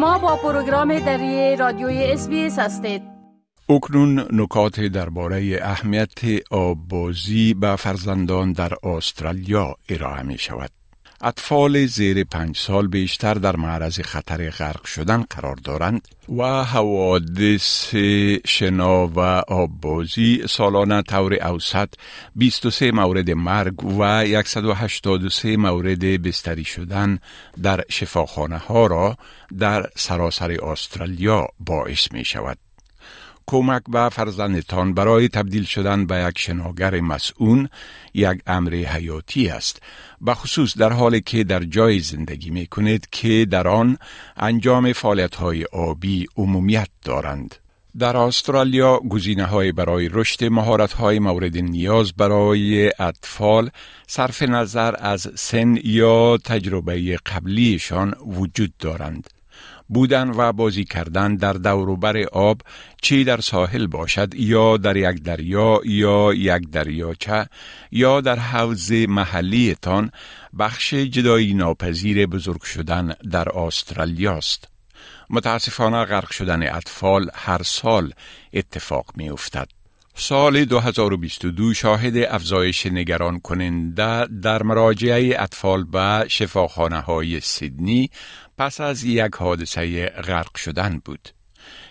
شما با پروگرام دری رادیوی اس هستید اکنون نکات درباره اهمیت آبازی به فرزندان در استرالیا ارائه می شود. اطفال زیر پنج سال بیشتر در معرض خطر غرق شدن قرار دارند و حوادث شنا و آببازی سالانه طور اوسط 23 مورد مرگ و 183 مورد بستری شدن در شفاخانه ها را در سراسر استرالیا باعث می شود. کمک به فرزندتان برای تبدیل شدن به یک شناگر مسئول یک امر حیاتی است به خصوص در حالی که در جای زندگی می کنید که در آن انجام فعالیت های آبی عمومیت دارند در استرالیا گزینه های برای رشد مهارت های مورد نیاز برای اطفال صرف نظر از سن یا تجربه قبلیشان وجود دارند. بودن و بازی کردن در دوروبر آب چی در ساحل باشد یا در یک دریا یا یک دریاچه یا در حوض محلیتان بخش جدایی ناپذیر بزرگ شدن در استرالیا است. متاسفانه غرق شدن اطفال هر سال اتفاق می افتد. سال 2022 شاهد افزایش نگران کننده در مراجعه اطفال به شفاخانه های سیدنی پس از یک حادثه غرق شدن بود.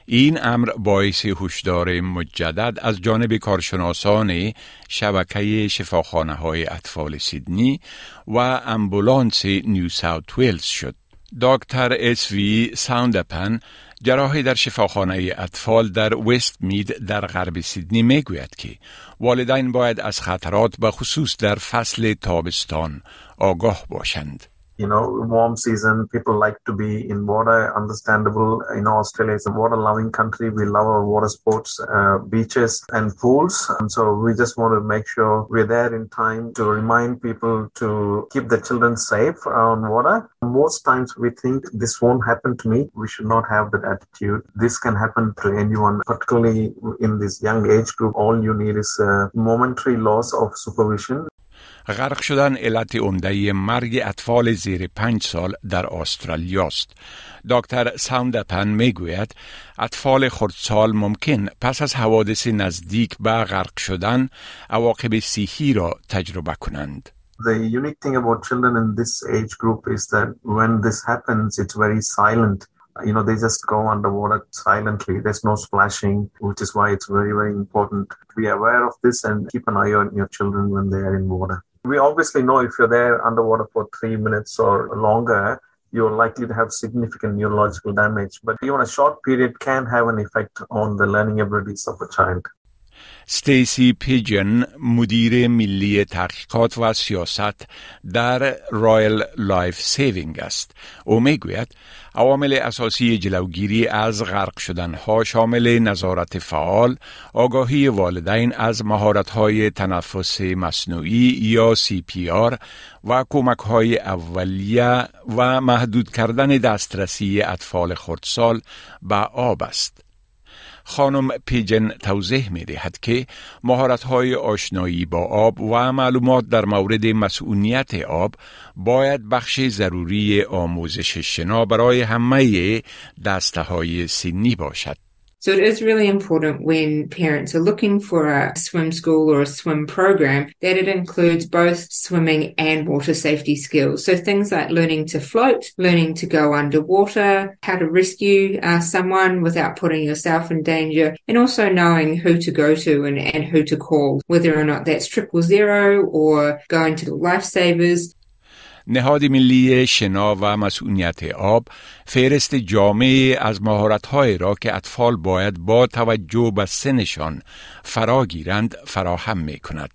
این امر باعث هشدار مجدد از جانب کارشناسان شبکه شفاخانه های اطفال سیدنی و امبولانس نیو ساوت ویلز شد. دکتر اس وی ساوندپن جراحی در شفاخانه اطفال در وست مید در غرب سیدنی می گوید که والدین باید از خطرات به خصوص در فصل تابستان آگاه باشند. You know, warm season, people like to be in water. Understandable. You know, Australia is a water loving country. We love our water sports, uh, beaches and pools. And so we just want to make sure we're there in time to remind people to keep the children safe on water. Most times we think this won't happen to me. We should not have that attitude. This can happen to anyone, particularly in this young age group. All you need is a momentary loss of supervision غرق شدن علت عمده مرگ اطفال زیر پنج سال در استرالیا است. دکتر ساوندپن می‌گوید اطفال خردسال ممکن پس از حوادث نزدیک به غرق شدن عواقب صحی را تجربه کنند. The unique thing about children in this age group is that when this happens, it's very silent. You know, they just go underwater silently. There's no splashing, which is why it's very, very important to be aware of this and keep an eye on your children when they are in water. We obviously know if you're there underwater for three minutes or longer, you're likely to have significant neurological damage. But even a short period can have an effect on the learning abilities of a child. ستیسی پیجن مدیر ملی تحقیقات و سیاست در Royal Life Saving است. او می‌گوید عوامل اساسی جلوگیری از غرق شدنها شامل نظارت فعال آگاهی والدین از مهارت‌های تنفس مصنوعی یا CPR و کمک‌های اولیه و محدود کردن دسترسی اطفال خردسال به آب است. خانم پیجن توضیح می دهد که مهارت های آشنایی با آب و معلومات در مورد مسئولیت آب باید بخش ضروری آموزش شنا برای همه دسته های سنی باشد. So it is really important when parents are looking for a swim school or a swim program that it includes both swimming and water safety skills. So things like learning to float, learning to go underwater, how to rescue uh, someone without putting yourself in danger, and also knowing who to go to and, and who to call, whether or not that's triple zero or going to the lifesavers. نهاد ملی شنا و مسئولیت آب فهرست جامعه از مهارت‌های را که اطفال باید با توجه به سنشان فراگیرند فراهم می کند.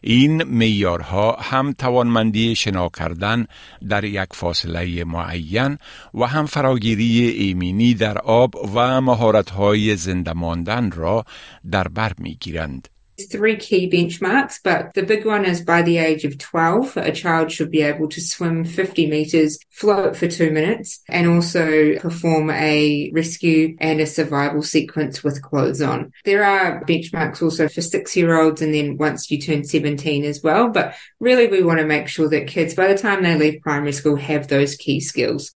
این میارها هم توانمندی شنا کردن در یک فاصله معین و هم فراگیری ایمنی در آب و مهارت‌های زنده ماندن را در بر می‌گیرند. Three key benchmarks, but the big one is by the age of 12, a child should be able to swim 50 meters, float for two minutes, and also perform a rescue and a survival sequence with clothes on. There are benchmarks also for six year olds and then once you turn 17 as well, but really we want to make sure that kids by the time they leave primary school have those key skills.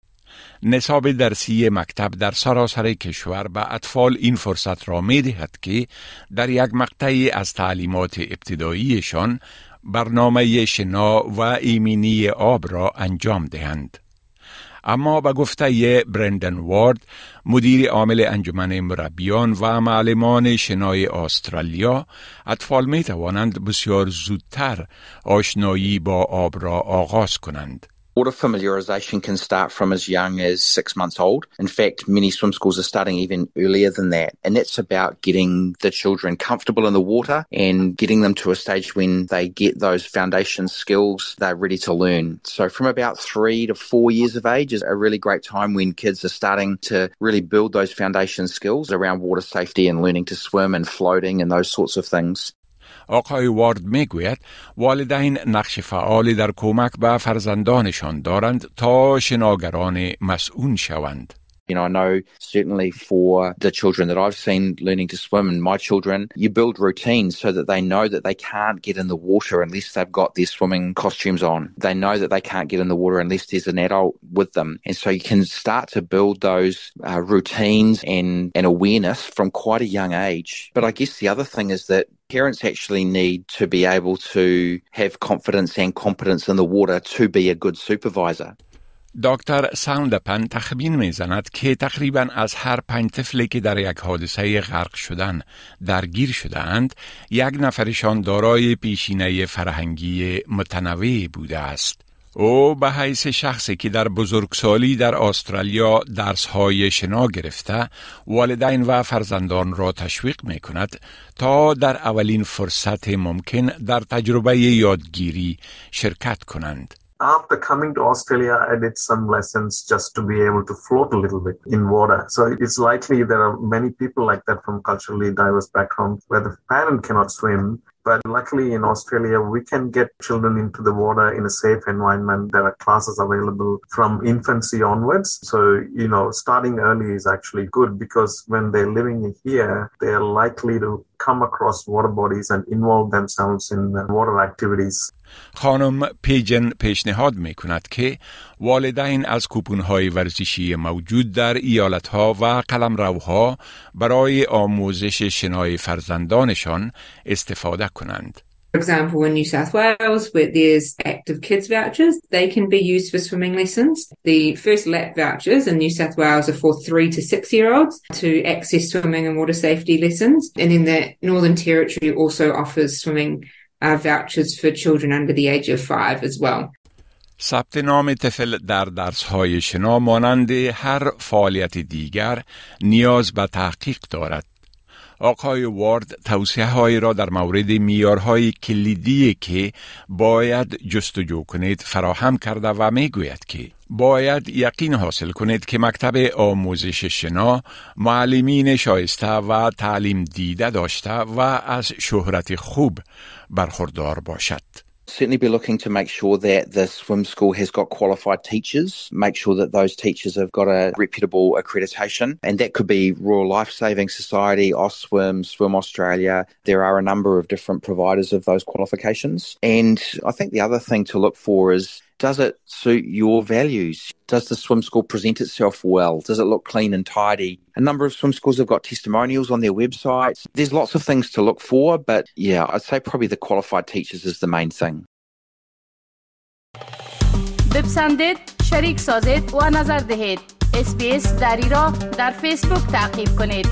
نصاب درسی مکتب در سراسر کشور به اطفال این فرصت را می دهد که در یک مقطعی از تعلیمات ابتداییشان برنامه شنا و ایمنی آب را انجام دهند. اما به گفته برندن وارد مدیر عامل انجمن مربیان و معلمان شنای استرالیا اطفال می توانند بسیار زودتر آشنایی با آب را آغاز کنند Water familiarisation can start from as young as six months old. In fact, many swim schools are starting even earlier than that. And that's about getting the children comfortable in the water and getting them to a stage when they get those foundation skills they're ready to learn. So from about three to four years of age is a really great time when kids are starting to really build those foundation skills around water safety and learning to swim and floating and those sorts of things. آقای وارد میگوید والدین نقش فعالی در کمک به فرزندانشان دارند تا شناگران مسئول شوند. You know, I know certainly for the children that I've seen learning to swim and my children, you build routines so that they know that they can't get in the water unless they've got their swimming costumes on. They know that they can't get in the water unless there's an adult with them. And so you can start to build those uh, routines and, and awareness from quite a young age. But I guess the other thing is that parents actually need to be able to have confidence and competence in the water to be a good supervisor. دکتر ساوندپن تخمین می‌زند که تقریبا از هر پنج طفلی که در یک حادثه غرق شدن درگیر شدهاند یک نفرشان دارای پیشینه فرهنگی متنوع بوده است. او به حیث شخصی که در بزرگسالی در استرالیا درسهای شنا گرفته والدین و فرزندان را تشویق می کند تا در اولین فرصت ممکن در تجربه یادگیری شرکت کنند. after coming to Australia, I did some lessons just to be able to float a little bit in water. So it's likely there are many people like that from culturally diverse backgrounds where the parent cannot swim. But luckily in Australia, we can get children into the water in a safe environment. There are classes available from infancy onwards. So, you know, starting early is actually good because when they're living here, they're likely to come across water bodies and involve themselves in water activities. خانم پیجن پیشنهاد می کند که والدین از کوپون های ورزشی موجود در ایالت ها و قلمروها برای آموزش شنای فرزندانشان استفاده کنند. For example, in New South Wales, where there's active kids vouchers, they can be used for swimming lessons. The first lap vouchers in New South Wales are for three to six year olds to access swimming and water safety lessons. And then the Northern Territory also offers swimming uh, vouchers for children under the age of five as well. ثبت نام طفل در درس های شنا مانند هر فعالیت دیگر نیاز به تحقیق دارد. آقای وارد توصیه های را در مورد میارهای کلیدی که باید جستجو کنید فراهم کرده و می گوید که باید یقین حاصل کنید که مکتب آموزش شنا معلمین شایسته و تعلیم دیده داشته و از شهرت خوب برخوردار باشد. Certainly be looking to make sure that the swim school has got qualified teachers, make sure that those teachers have got a reputable accreditation. And that could be Royal Life Saving Society, Oswim, Swim Australia. There are a number of different providers of those qualifications. And I think the other thing to look for is does it suit your values? Does the swim school present itself well? Does it look clean and tidy? A number of swim schools have got testimonials on their websites. There's lots of things to look for, but yeah, I'd say probably the qualified teachers is the main thing. بپسندید، شریک سازید و نظر دهید. اسپیس دری را در فیسبوک تعقیب کنید.